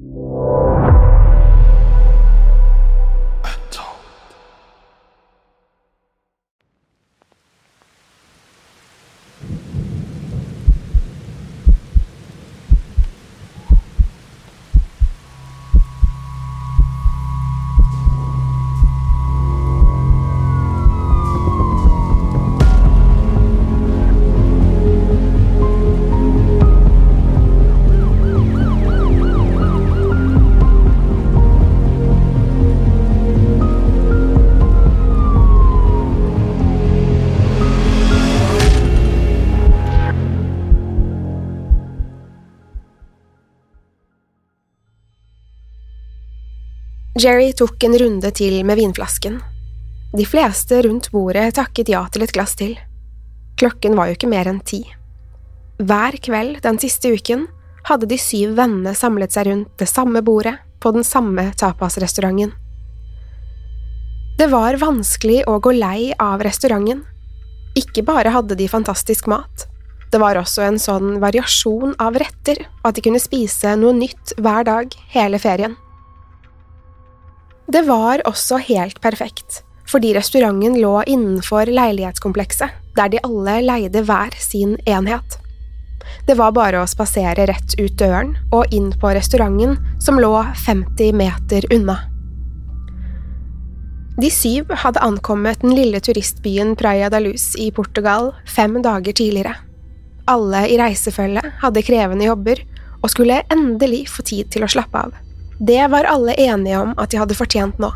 you. Jerry tok en runde til med vinflasken. De fleste rundt bordet takket ja til et glass til. Klokken var jo ikke mer enn ti. Hver kveld den siste uken hadde de syv vennene samlet seg rundt det samme bordet på den samme tapasrestauranten. Det var vanskelig å gå lei av restauranten. Ikke bare hadde de fantastisk mat, det var også en sånn variasjon av retter at de kunne spise noe nytt hver dag hele ferien. Det var også helt perfekt, fordi restauranten lå innenfor leilighetskomplekset, der de alle leide hver sin enhet. Det var bare å spasere rett ut døren og inn på restauranten, som lå 50 meter unna. De syv hadde ankommet den lille turistbyen Praia da Luz i Portugal fem dager tidligere. Alle i reisefølget hadde krevende jobber og skulle endelig få tid til å slappe av. Det var alle enige om at de hadde fortjent nå.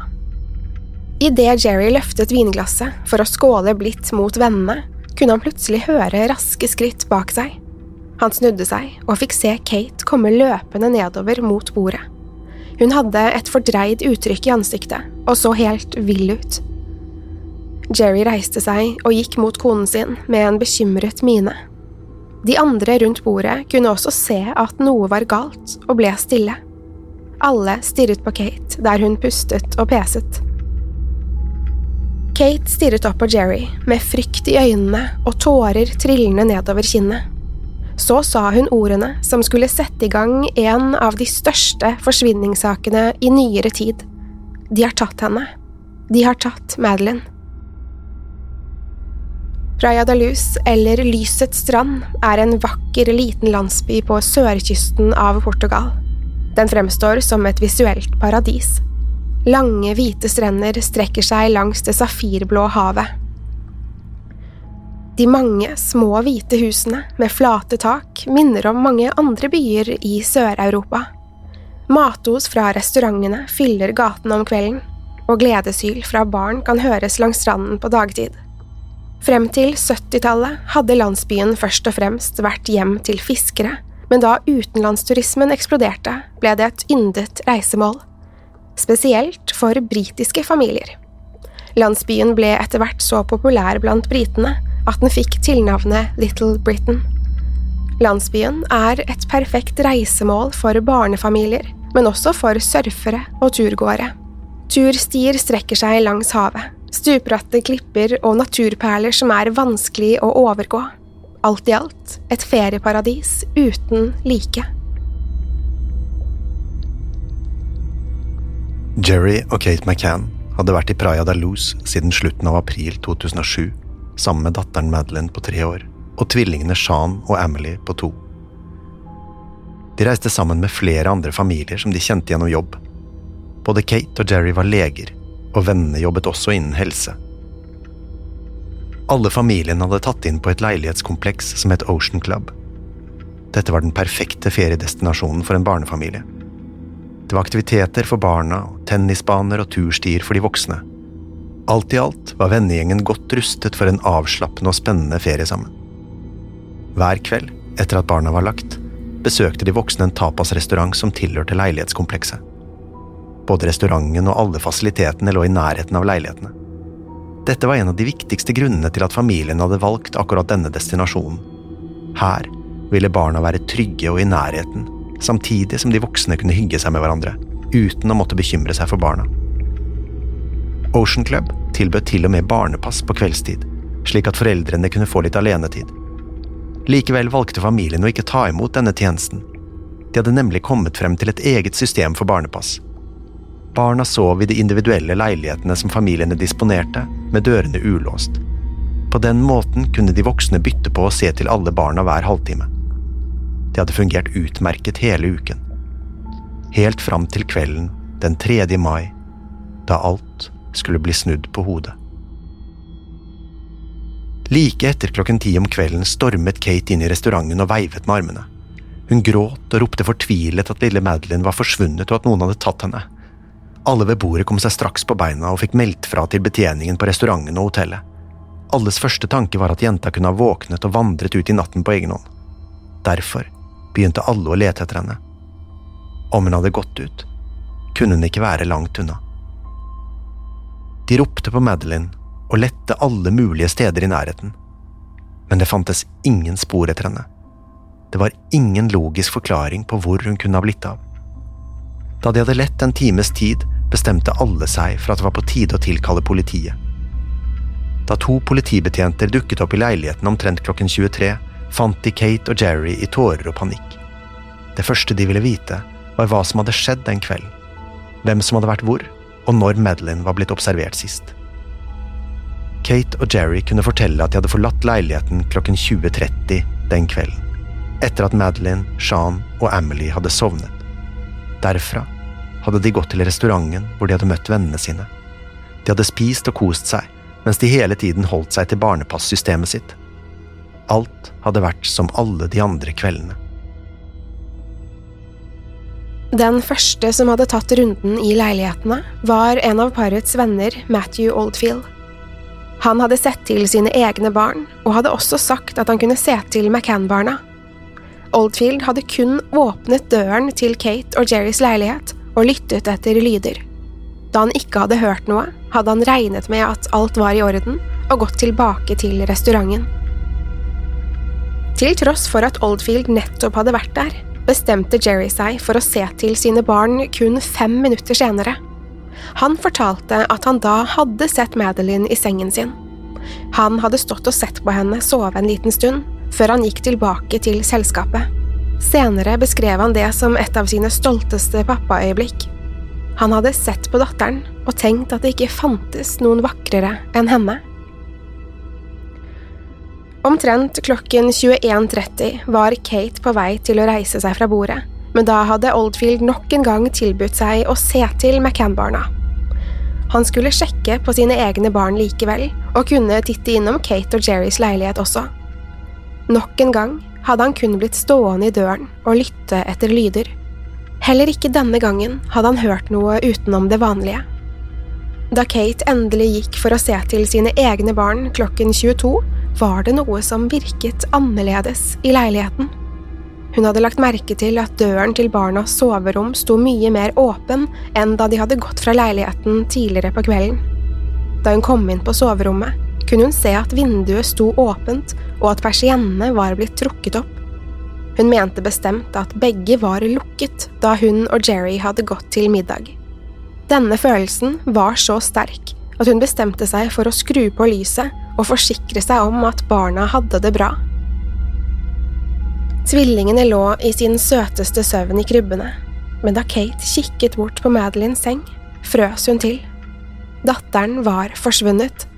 Idet Jerry løftet vinglasset for å skåle blidt mot vennene, kunne han plutselig høre raske skritt bak seg. Han snudde seg og fikk se Kate komme løpende nedover mot bordet. Hun hadde et fordreid uttrykk i ansiktet og så helt vill ut. Jerry reiste seg og gikk mot konen sin med en bekymret mine. De andre rundt bordet kunne også se at noe var galt, og ble stille. Alle stirret på Kate der hun pustet og peset. Kate stirret opp på Jerry med frykt i øynene og tårer trillende nedover kinnet. Så sa hun ordene som skulle sette i gang en av de største forsvinningssakene i nyere tid. De har tatt henne. De har tatt Madeline. Praia da Luz, eller Lysets strand, er en vakker, liten landsby på sørkysten av Portugal. Den fremstår som et visuelt paradis. Lange, hvite strender strekker seg langs det safirblå havet. De mange små, hvite husene med flate tak minner om mange andre byer i Sør-Europa. Matos fra restaurantene fyller gatene om kvelden, og gledeshyl fra barn kan høres langs stranden på dagtid. Frem til 70-tallet hadde landsbyen først og fremst vært hjem til fiskere, men da utenlandsturismen eksploderte, ble det et yndet reisemål. Spesielt for britiske familier. Landsbyen ble etter hvert så populær blant britene at den fikk tilnavnet Little Britain. Landsbyen er et perfekt reisemål for barnefamilier, men også for surfere og turgåere. Turstier strekker seg langs havet, stupbratte klipper og naturperler som er vanskelig å overgå. Alt i alt et ferieparadis uten like. Jerry og Kate McCann hadde vært i Praia da Luz siden slutten av april 2007, sammen med datteren Madeline på tre år og tvillingene Sean og Emily på to. De reiste sammen med flere andre familier som de kjente gjennom jobb. Både Kate og Jerry var leger, og vennene jobbet også innen helse. Alle familien hadde tatt inn på et leilighetskompleks som het Ocean Club. Dette var den perfekte feriedestinasjonen for en barnefamilie. Det var aktiviteter for barna, tennisbaner og turstier for de voksne. Alt i alt var vennegjengen godt rustet for en avslappende og spennende ferie sammen. Hver kveld, etter at barna var lagt, besøkte de voksne en tapasrestaurant som tilhørte leilighetskomplekset. Både restauranten og alle fasilitetene lå i nærheten av leilighetene. Dette var en av de viktigste grunnene til at familien hadde valgt akkurat denne destinasjonen. Her ville barna være trygge og i nærheten, samtidig som de voksne kunne hygge seg med hverandre, uten å måtte bekymre seg for barna. Ocean Club tilbød til og med barnepass på kveldstid, slik at foreldrene kunne få litt alenetid. Likevel valgte familien å ikke ta imot denne tjenesten. De hadde nemlig kommet frem til et eget system for barnepass. Barna sov i de individuelle leilighetene som familiene disponerte, med dørene ulåst. På den måten kunne de voksne bytte på å se til alle barna hver halvtime. Det hadde fungert utmerket hele uken. Helt fram til kvelden den 3. mai, da alt skulle bli snudd på hodet. Like etter klokken ti om kvelden stormet Kate inn i restauranten og veivet med armene. Hun gråt og ropte fortvilet at lille Madeline var forsvunnet og at noen hadde tatt henne. Alle ved bordet kom seg straks på beina og fikk meldt fra til betjeningen på restauranten og hotellet. Alles første tanke var at jenta kunne ha våknet og vandret ut i natten på egen hånd. Derfor begynte alle å lete etter henne. Om hun hadde gått ut, kunne hun ikke være langt unna. De ropte på Madeline og lette alle mulige steder i nærheten. Men det fantes ingen spor etter henne. Det var ingen logisk forklaring på hvor hun kunne ha blitt av. Da de hadde lett en times tid, bestemte alle seg for at det var på tide å tilkalle politiet. Da to politibetjenter dukket opp i leiligheten omtrent klokken 23, fant de Kate og Jerry i tårer og panikk. Det første de ville vite, var hva som hadde skjedd den kvelden, hvem som hadde vært hvor, og når Madeline var blitt observert sist. Kate og Jerry kunne fortelle at de hadde forlatt leiligheten klokken 20.30 den kvelden, etter at Madeline, Sean og Emily hadde sovnet. Derfra hadde de gått til restauranten hvor de hadde møtt vennene sine. De hadde spist og kost seg, mens de hele tiden holdt seg til barnepassystemet sitt. Alt hadde vært som alle de andre kveldene. Den første som hadde tatt runden i leilighetene, var en av parets venner, Matthew Oldfield. Han hadde sett til sine egne barn, og hadde også sagt at han kunne se til McCann-barna. Oldfield hadde kun åpnet døren til Kate og Jerrys leilighet og lyttet etter lyder. Da han ikke hadde hørt noe, hadde han regnet med at alt var i orden, og gått tilbake til restauranten. Til tross for at Oldfield nettopp hadde vært der, bestemte Jerry seg for å se til sine barn kun fem minutter senere. Han fortalte at han da hadde sett Madeline i sengen sin. Han hadde stått og sett på henne sove en liten stund, før han gikk tilbake til selskapet. Senere beskrev han det som et av sine stolteste pappaøyeblikk. Han hadde sett på datteren og tenkt at det ikke fantes noen vakrere enn henne. Omtrent klokken 21.30 var Kate på vei til å reise seg fra bordet men da hadde Oldfield nok en gang tilbudt seg å se til McCann-barna. Han skulle sjekke på sine egne barn likevel, og kunne titte innom Kate og Jerrys leilighet også. Nok en gang hadde han kun blitt stående i døren og lytte etter lyder. Heller ikke denne gangen hadde han hørt noe utenom det vanlige. Da Kate endelig gikk for å se til sine egne barn klokken 22, var det noe som virket annerledes i leiligheten. Hun hadde lagt merke til at døren til barnas soverom sto mye mer åpen enn da de hadde gått fra leiligheten tidligere på kvelden. Da hun kom inn på soverommet, kunne hun se at vinduet sto åpent og at persiennene var blitt trukket opp. Hun mente bestemt at begge var lukket da hun og Jerry hadde gått til middag. Denne følelsen var så sterk at hun bestemte seg for å skru på lyset og forsikre seg om at barna hadde det bra. Tvillingene lå i sin søteste søvn i krybbene, men da Kate kikket bort på Madeleines seng, frøs hun til. Datteren var forsvunnet.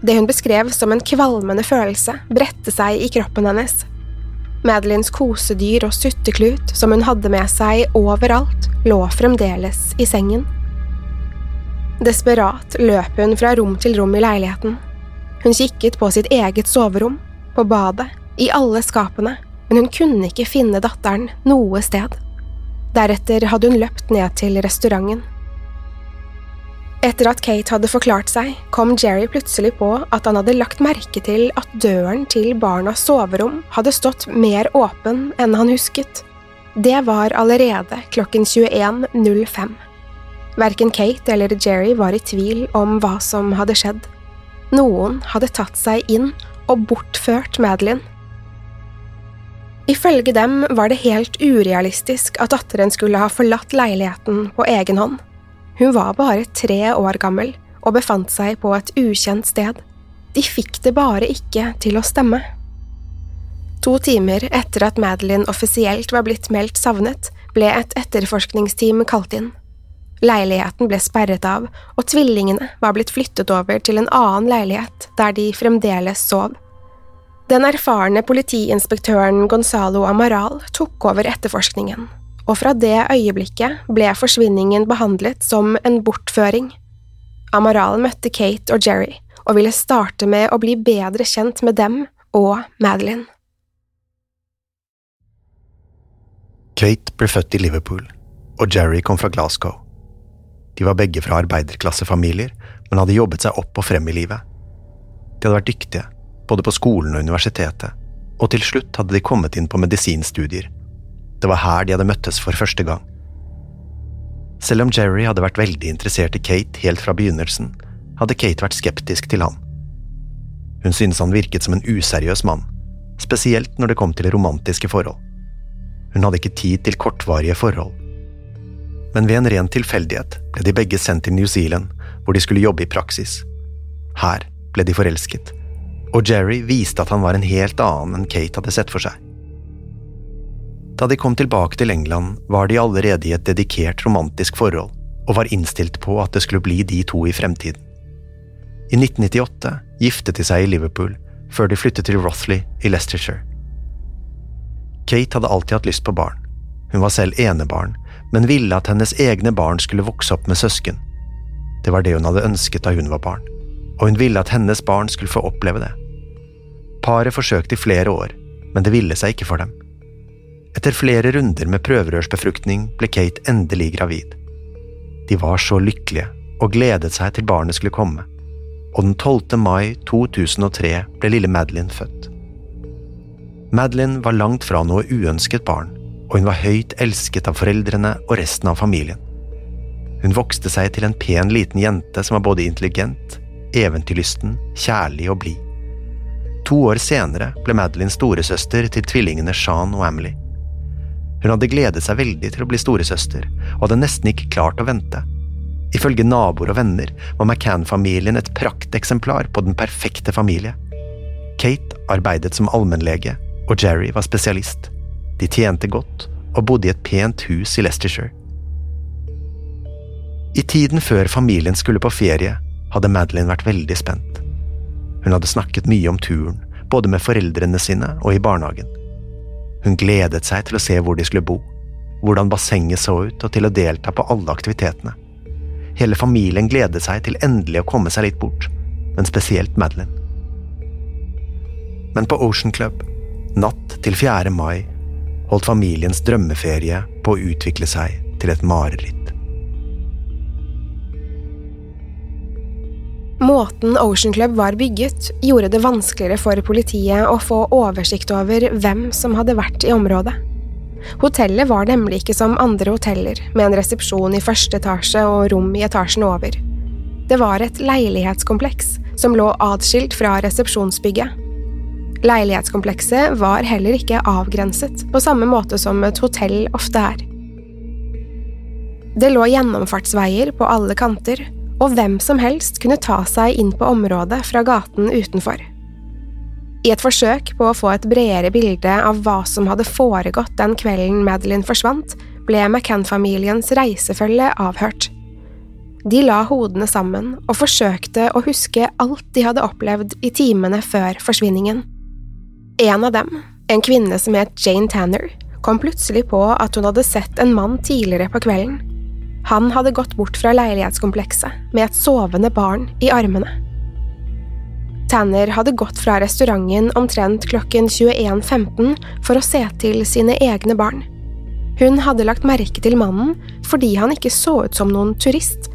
Det hun beskrev som en kvalmende følelse, bredte seg i kroppen hennes. Madeleines kosedyr og sutteklut, som hun hadde med seg overalt, lå fremdeles i sengen. Desperat løp hun fra rom til rom i leiligheten. Hun kikket på sitt eget soverom, på badet, i alle skapene, men hun kunne ikke finne datteren noe sted. Deretter hadde hun løpt ned til restauranten. Etter at Kate hadde forklart seg, kom Jerry plutselig på at han hadde lagt merke til at døren til barnas soverom hadde stått mer åpen enn han husket. Det var allerede klokken 21.05. Verken Kate eller Jerry var i tvil om hva som hadde skjedd. Noen hadde tatt seg inn og bortført Madeline. Ifølge dem var det helt urealistisk at datteren skulle ha forlatt leiligheten på egen hånd. Hun var bare tre år gammel og befant seg på et ukjent sted. De fikk det bare ikke til å stemme. To timer etter at Madeline offisielt var blitt meldt savnet, ble et etterforskningsteam kalt inn. Leiligheten ble sperret av, og tvillingene var blitt flyttet over til en annen leilighet der de fremdeles sov. Den erfarne politiinspektøren Gonzalo Amaral tok over etterforskningen og fra det øyeblikket ble forsvinningen behandlet som en bortføring. Amaral møtte Kate og Jerry og ville starte med å bli bedre kjent med dem og Madeline. Kate ble født i Liverpool, og Jerry kom fra Glasgow. De var begge fra arbeiderklassefamilier, men hadde jobbet seg opp og frem i livet. De hadde vært dyktige, både på skolen og universitetet, og til slutt hadde de kommet inn på medisinstudier det var her de hadde møttes for første gang. Selv om Jerry hadde vært veldig interessert i Kate helt fra begynnelsen, hadde Kate vært skeptisk til han. Hun syntes han virket som en useriøs mann, spesielt når det kom til romantiske forhold. Hun hadde ikke tid til kortvarige forhold. Men ved en ren tilfeldighet ble de begge sendt til New Zealand, hvor de skulle jobbe i praksis. Her ble de forelsket, og Jerry viste at han var en helt annen enn Kate hadde sett for seg. Da de kom tilbake til England, var de allerede i et dedikert romantisk forhold, og var innstilt på at det skulle bli de to i fremtiden. I 1998 giftet de seg i Liverpool, før de flyttet til Rothley i Leicestershire. Kate hadde alltid hatt lyst på barn. Hun var selv enebarn, men ville at hennes egne barn skulle vokse opp med søsken. Det var det hun hadde ønsket da hun var barn, og hun ville at hennes barn skulle få oppleve det. Paret forsøkte i flere år, men det ville seg ikke for dem. Etter flere runder med prøverørsbefruktning ble Kate endelig gravid. De var så lykkelige og gledet seg til barnet skulle komme, og den 12. mai 2003 ble lille Madeline født. Madeline var langt fra noe uønsket barn, og hun var høyt elsket av foreldrene og resten av familien. Hun vokste seg til en pen liten jente som var både intelligent, eventyrlysten, kjærlig og blid. To år senere ble Madeline storesøster til tvillingene Shan og Amelie. Hun hadde gledet seg veldig til å bli storesøster, og hadde nesten ikke klart å vente. Ifølge naboer og venner var McCann-familien et prakteksemplar på den perfekte familie. Kate arbeidet som allmennlege, og Jerry var spesialist. De tjente godt og bodde i et pent hus i Leicestershire. I tiden før familien skulle på ferie, hadde Madeline vært veldig spent. Hun hadde snakket mye om turen, både med foreldrene sine og i barnehagen. Hun gledet seg til å se hvor de skulle bo, hvordan bassenget så ut og til å delta på alle aktivitetene. Hele familien gledet seg til endelig å komme seg litt bort, men spesielt Madeline. Men på Ocean Club, natt til 4. mai, holdt familiens drømmeferie på å utvikle seg til et mareritt. Måten Ocean Club var bygget, gjorde det vanskeligere for politiet å få oversikt over hvem som hadde vært i området. Hotellet var nemlig ikke som andre hoteller, med en resepsjon i første etasje og rom i etasjen over. Det var et leilighetskompleks som lå atskilt fra resepsjonsbygget. Leilighetskomplekset var heller ikke avgrenset på samme måte som et hotell ofte er. Det lå gjennomfartsveier på alle kanter, og hvem som helst kunne ta seg inn på området fra gaten utenfor. I et forsøk på å få et bredere bilde av hva som hadde foregått den kvelden Madeline forsvant, ble McCann-familiens reisefølge avhørt. De la hodene sammen og forsøkte å huske alt de hadde opplevd i timene før forsvinningen. En av dem, en kvinne som het Jane Tanner, kom plutselig på at hun hadde sett en mann tidligere på kvelden. Han hadde gått bort fra leilighetskomplekset med et sovende barn i armene. Tanner hadde gått fra restauranten omtrent klokken 21.15 for å se til sine egne barn. Hun hadde lagt merke til mannen fordi han ikke så ut som noen turist.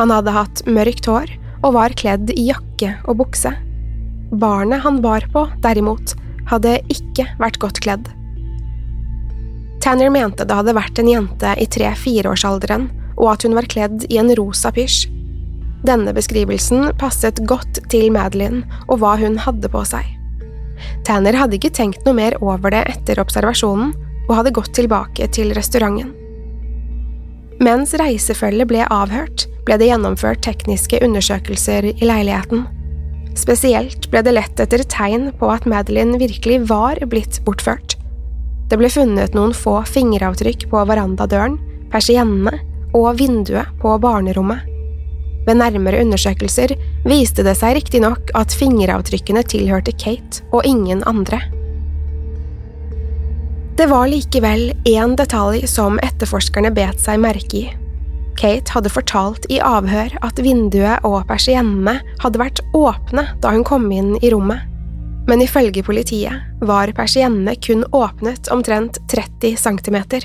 Han hadde hatt mørkt hår og var kledd i jakke og bukse. Barnet han bar på, derimot, hadde ikke vært godt kledd. Tanner mente det hadde vært en jente i tre–fireårsalderen, og at hun var kledd i en rosa pysj. Denne beskrivelsen passet godt til Madeline og hva hun hadde på seg. Tanner hadde ikke tenkt noe mer over det etter observasjonen, og hadde gått tilbake til restauranten. Mens reisefølget ble avhørt, ble det gjennomført tekniske undersøkelser i leiligheten. Spesielt ble det lett etter tegn på at Madeline virkelig var blitt bortført. Det ble funnet noen få fingeravtrykk på verandadøren, persiennene og vinduet på barnerommet. Ved nærmere undersøkelser viste det seg riktignok at fingeravtrykkene tilhørte Kate og ingen andre. Det var likevel én detalj som etterforskerne bet seg merke i. Kate hadde fortalt i avhør at vinduet og persiennene hadde vært åpne da hun kom inn i rommet, men ifølge politiet var persiennene kun åpnet omtrent 30 centimeter.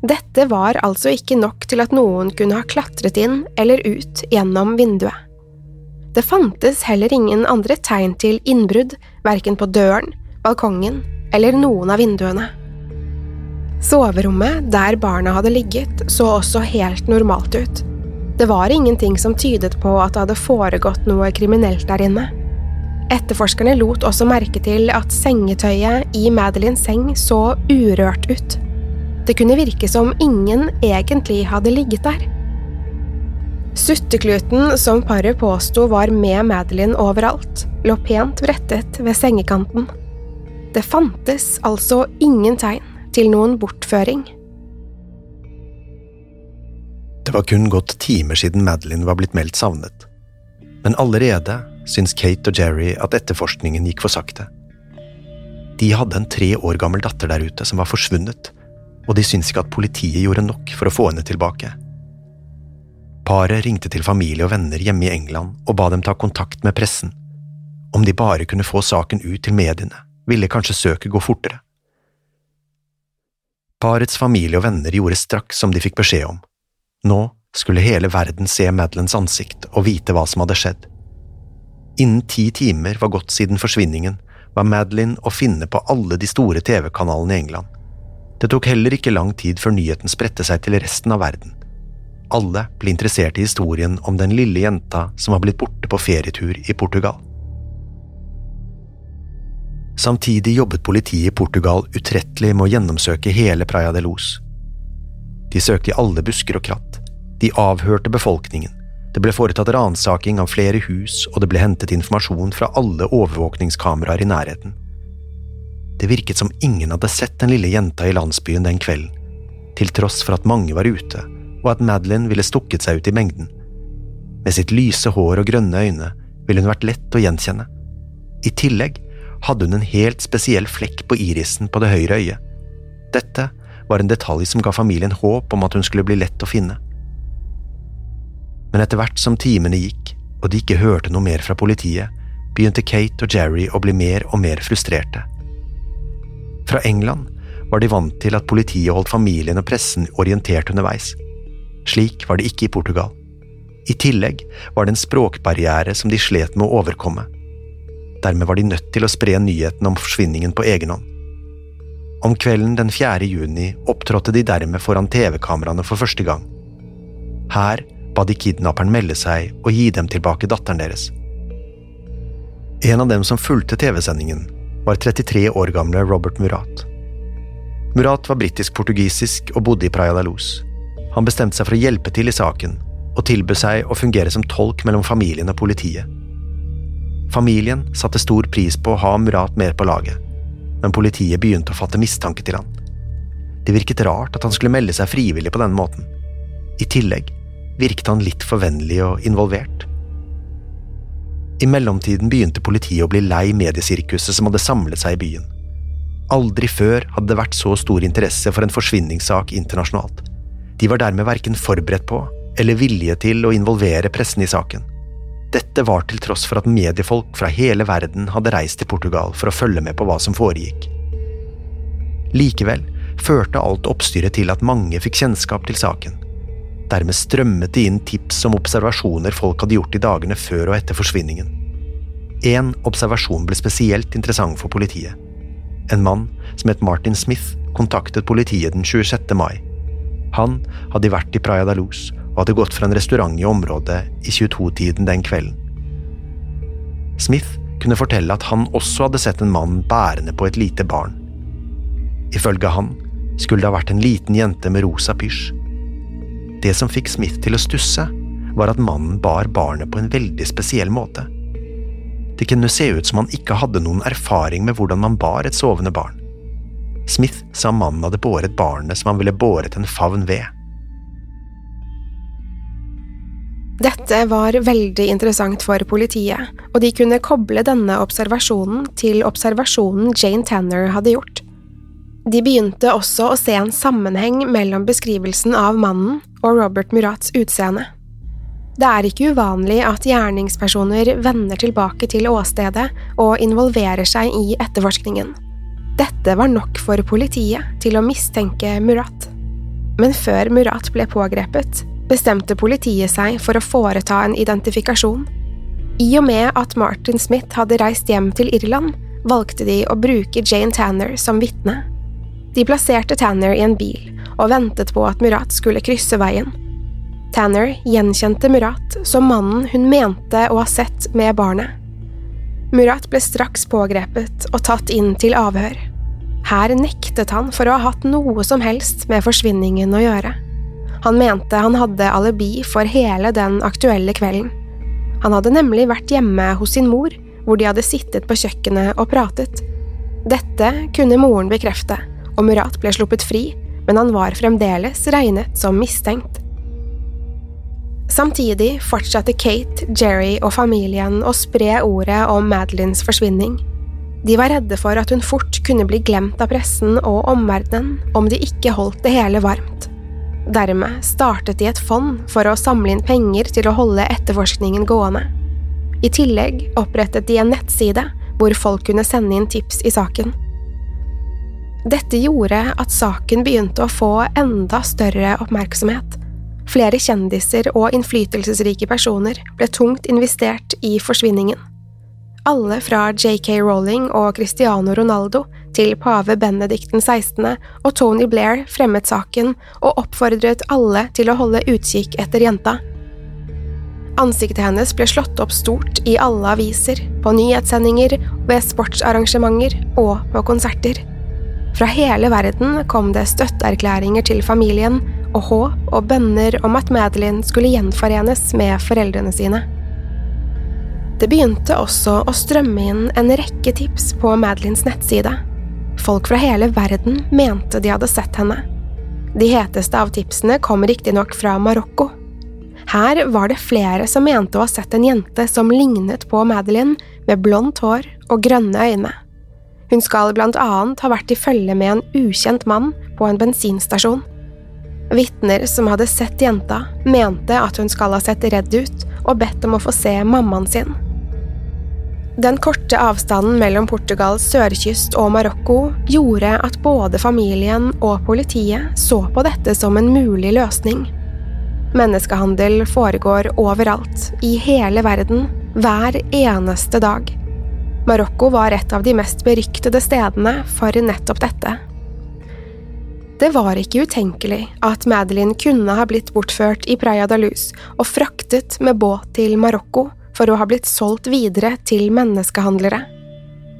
Dette var altså ikke nok til at noen kunne ha klatret inn eller ut gjennom vinduet. Det fantes heller ingen andre tegn til innbrudd, verken på døren, balkongen eller noen av vinduene. Soverommet der barna hadde ligget, så også helt normalt ut. Det var ingenting som tydet på at det hadde foregått noe kriminelt der inne. Etterforskerne lot også merke til at sengetøyet i Madelines seng så urørt ut. Det kunne virke som ingen egentlig hadde ligget der. Suttekluten som paret påsto var med Madeline overalt, lå pent brettet ved sengekanten. Det fantes altså ingen tegn til noen bortføring. Det var kun gått timer siden Madeline var blitt meldt savnet, men allerede syns Kate og Jerry at etterforskningen gikk for sakte. De hadde en tre år gammel datter der ute som var forsvunnet, og de syntes ikke at politiet gjorde nok for å få henne tilbake. Paret ringte til familie og venner hjemme i England og ba dem ta kontakt med pressen. Om de bare kunne få saken ut til mediene, ville kanskje søket gå fortere. Parets familie og venner gjorde straks som de fikk beskjed om. Nå skulle hele verden se Madeleines ansikt og vite hva som hadde skjedd. Innen ti timer var gått siden forsvinningen, var Madeline å finne på alle de store TV-kanalene i England. Det tok heller ikke lang tid før nyheten spredte seg til resten av verden. Alle ble interessert i historien om den lille jenta som var blitt borte på ferietur i Portugal. Samtidig jobbet politiet i Portugal utrettelig med å gjennomsøke hele Praia de Luz. De søkte i alle busker og kratt. De avhørte befolkningen. Det ble foretatt ransaking av flere hus, og det ble hentet informasjon fra alle overvåkningskameraer i nærheten. Det virket som ingen hadde sett den lille jenta i landsbyen den kvelden, til tross for at mange var ute, og at Madeline ville stukket seg ut i mengden. Med sitt lyse hår og grønne øyne ville hun vært lett å gjenkjenne. I tillegg hadde hun en helt spesiell flekk på irisen på det høyre øyet. Dette var en detalj som ga familien håp om at hun skulle bli lett å finne. Men etter hvert som timene gikk, og de ikke hørte noe mer fra politiet, begynte Kate og Jerry å bli mer og mer frustrerte. Fra England var de vant til at politiet holdt familien og pressen orientert underveis. Slik var det ikke i Portugal. I tillegg var det en språkbarriere som de slet med å overkomme. Dermed var de nødt til å spre nyheten om forsvinningen på egen hånd. Om kvelden den 4. juni opptrådte de dermed foran TV-kameraene for første gang. Her ba de kidnapperen melde seg og gi dem tilbake datteren deres. En av dem som fulgte TV-sendingen, var 33 år gamle Robert Murat. Murat var britisk-portugisisk og bodde i Praia da Luz. Han bestemte seg for å hjelpe til i saken, og tilbød seg å fungere som tolk mellom familien og politiet. Familien satte stor pris på å ha Murat med på laget, men politiet begynte å fatte mistanke til han. Det virket rart at han skulle melde seg frivillig på denne måten. I tillegg virket han litt for vennlig og involvert. I mellomtiden begynte politiet å bli lei mediesirkuset som hadde samlet seg i byen. Aldri før hadde det vært så stor interesse for en forsvinningssak internasjonalt. De var dermed verken forberedt på eller villige til å involvere pressen i saken. Dette var til tross for at mediefolk fra hele verden hadde reist til Portugal for å følge med på hva som foregikk. Likevel førte alt oppstyret til at mange fikk kjennskap til saken. Dermed strømmet det inn tips om observasjoner folk hadde gjort i dagene før og etter forsvinningen. Én observasjon ble spesielt interessant for politiet. En mann som het Martin Smith, kontaktet politiet den 26. mai. Han hadde vært i Praia da Luz og hadde gått fra en restaurant i området i 22-tiden den kvelden. Smith kunne fortelle at han også hadde sett en mann bærende på et lite barn. Ifølge han skulle det ha vært en liten jente med rosa pysj. Det som fikk Smith til å stusse, var at mannen bar barnet på en veldig spesiell måte. Det kunne se ut som han ikke hadde noen erfaring med hvordan man bar et sovende barn. Smith sa mannen hadde båret barnet som han ville båret en favn ved. Dette var veldig interessant for politiet, og de kunne koble denne observasjonen til observasjonen Jane Tanner hadde gjort. De begynte også å se en sammenheng mellom beskrivelsen av mannen og Robert Murats utseende. Det er ikke uvanlig at gjerningspersoner vender tilbake til åstedet og involverer seg i etterforskningen. Dette var nok for politiet til å mistenke Murat. Men før Murat ble pågrepet, bestemte politiet seg for å foreta en identifikasjon. I og med at Martin Smith hadde reist hjem til Irland, valgte de å bruke Jane Tanner som vitne. De plasserte Tanner i en bil og ventet på at Murat skulle krysse veien. Tanner gjenkjente Murat som mannen hun mente å ha sett med barnet. Murat ble straks pågrepet og tatt inn til avhør. Her nektet han for å ha hatt noe som helst med forsvinningen å gjøre. Han mente han hadde alibi for hele den aktuelle kvelden. Han hadde nemlig vært hjemme hos sin mor, hvor de hadde sittet på kjøkkenet og pratet. Dette kunne moren bekrefte, og Murat ble sluppet fri, men han var fremdeles regnet som mistenkt. Samtidig fortsatte Kate, Jerry og familien å spre ordet om Madeleines forsvinning. De var redde for at hun fort kunne bli glemt av pressen og omverdenen om de ikke holdt det hele varmt. Dermed startet de et fond for å samle inn penger til å holde etterforskningen gående. I tillegg opprettet de en nettside hvor folk kunne sende inn tips i saken. Dette gjorde at saken begynte å få enda større oppmerksomhet. Flere kjendiser og innflytelsesrike personer ble tungt investert i forsvinningen. Alle fra JK Rowling og Cristiano Ronaldo til pave Benedikt 16. og Tony Blair fremmet saken og oppfordret alle til å holde utkikk etter jenta. Ansiktet hennes ble slått opp stort i alle aviser, på nyhetssendinger, ved sportsarrangementer og på konserter. Fra hele verden kom det støtteerklæringer til familien og håp og bønner om at Madeline skulle gjenforenes med foreldrene sine. Det begynte også å strømme inn en rekke tips på Madelines nettside. Folk fra hele verden mente de hadde sett henne. De heteste av tipsene kom riktignok fra Marokko. Her var det flere som mente å ha sett en jente som lignet på Madeline, med blondt hår og grønne øyne. Hun skal blant annet ha vært i følge med en ukjent mann på en bensinstasjon. Vitner som hadde sett jenta, mente at hun skal ha sett redd ut og bedt om å få se mammaen sin. Den korte avstanden mellom Portugals sørkyst og Marokko gjorde at både familien og politiet så på dette som en mulig løsning. Menneskehandel foregår overalt, i hele verden, hver eneste dag. Marokko var et av de mest beryktede stedene for nettopp dette. Det var ikke utenkelig at Madeline kunne ha blitt bortført i Praia da Luz og fraktet med båt til Marokko for å ha blitt solgt videre til menneskehandlere.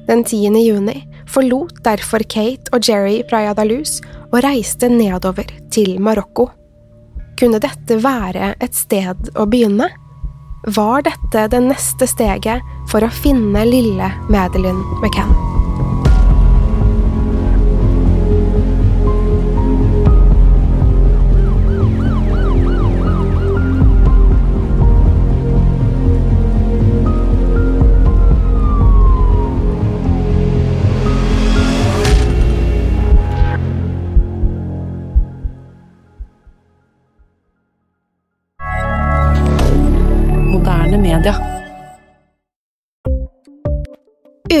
Den 10. juni forlot derfor Kate og Jerry Praia da Luz og reiste nedover til Marokko. Kunne dette være et sted å begynne? Var dette det neste steget for å finne lille Madeline McCann?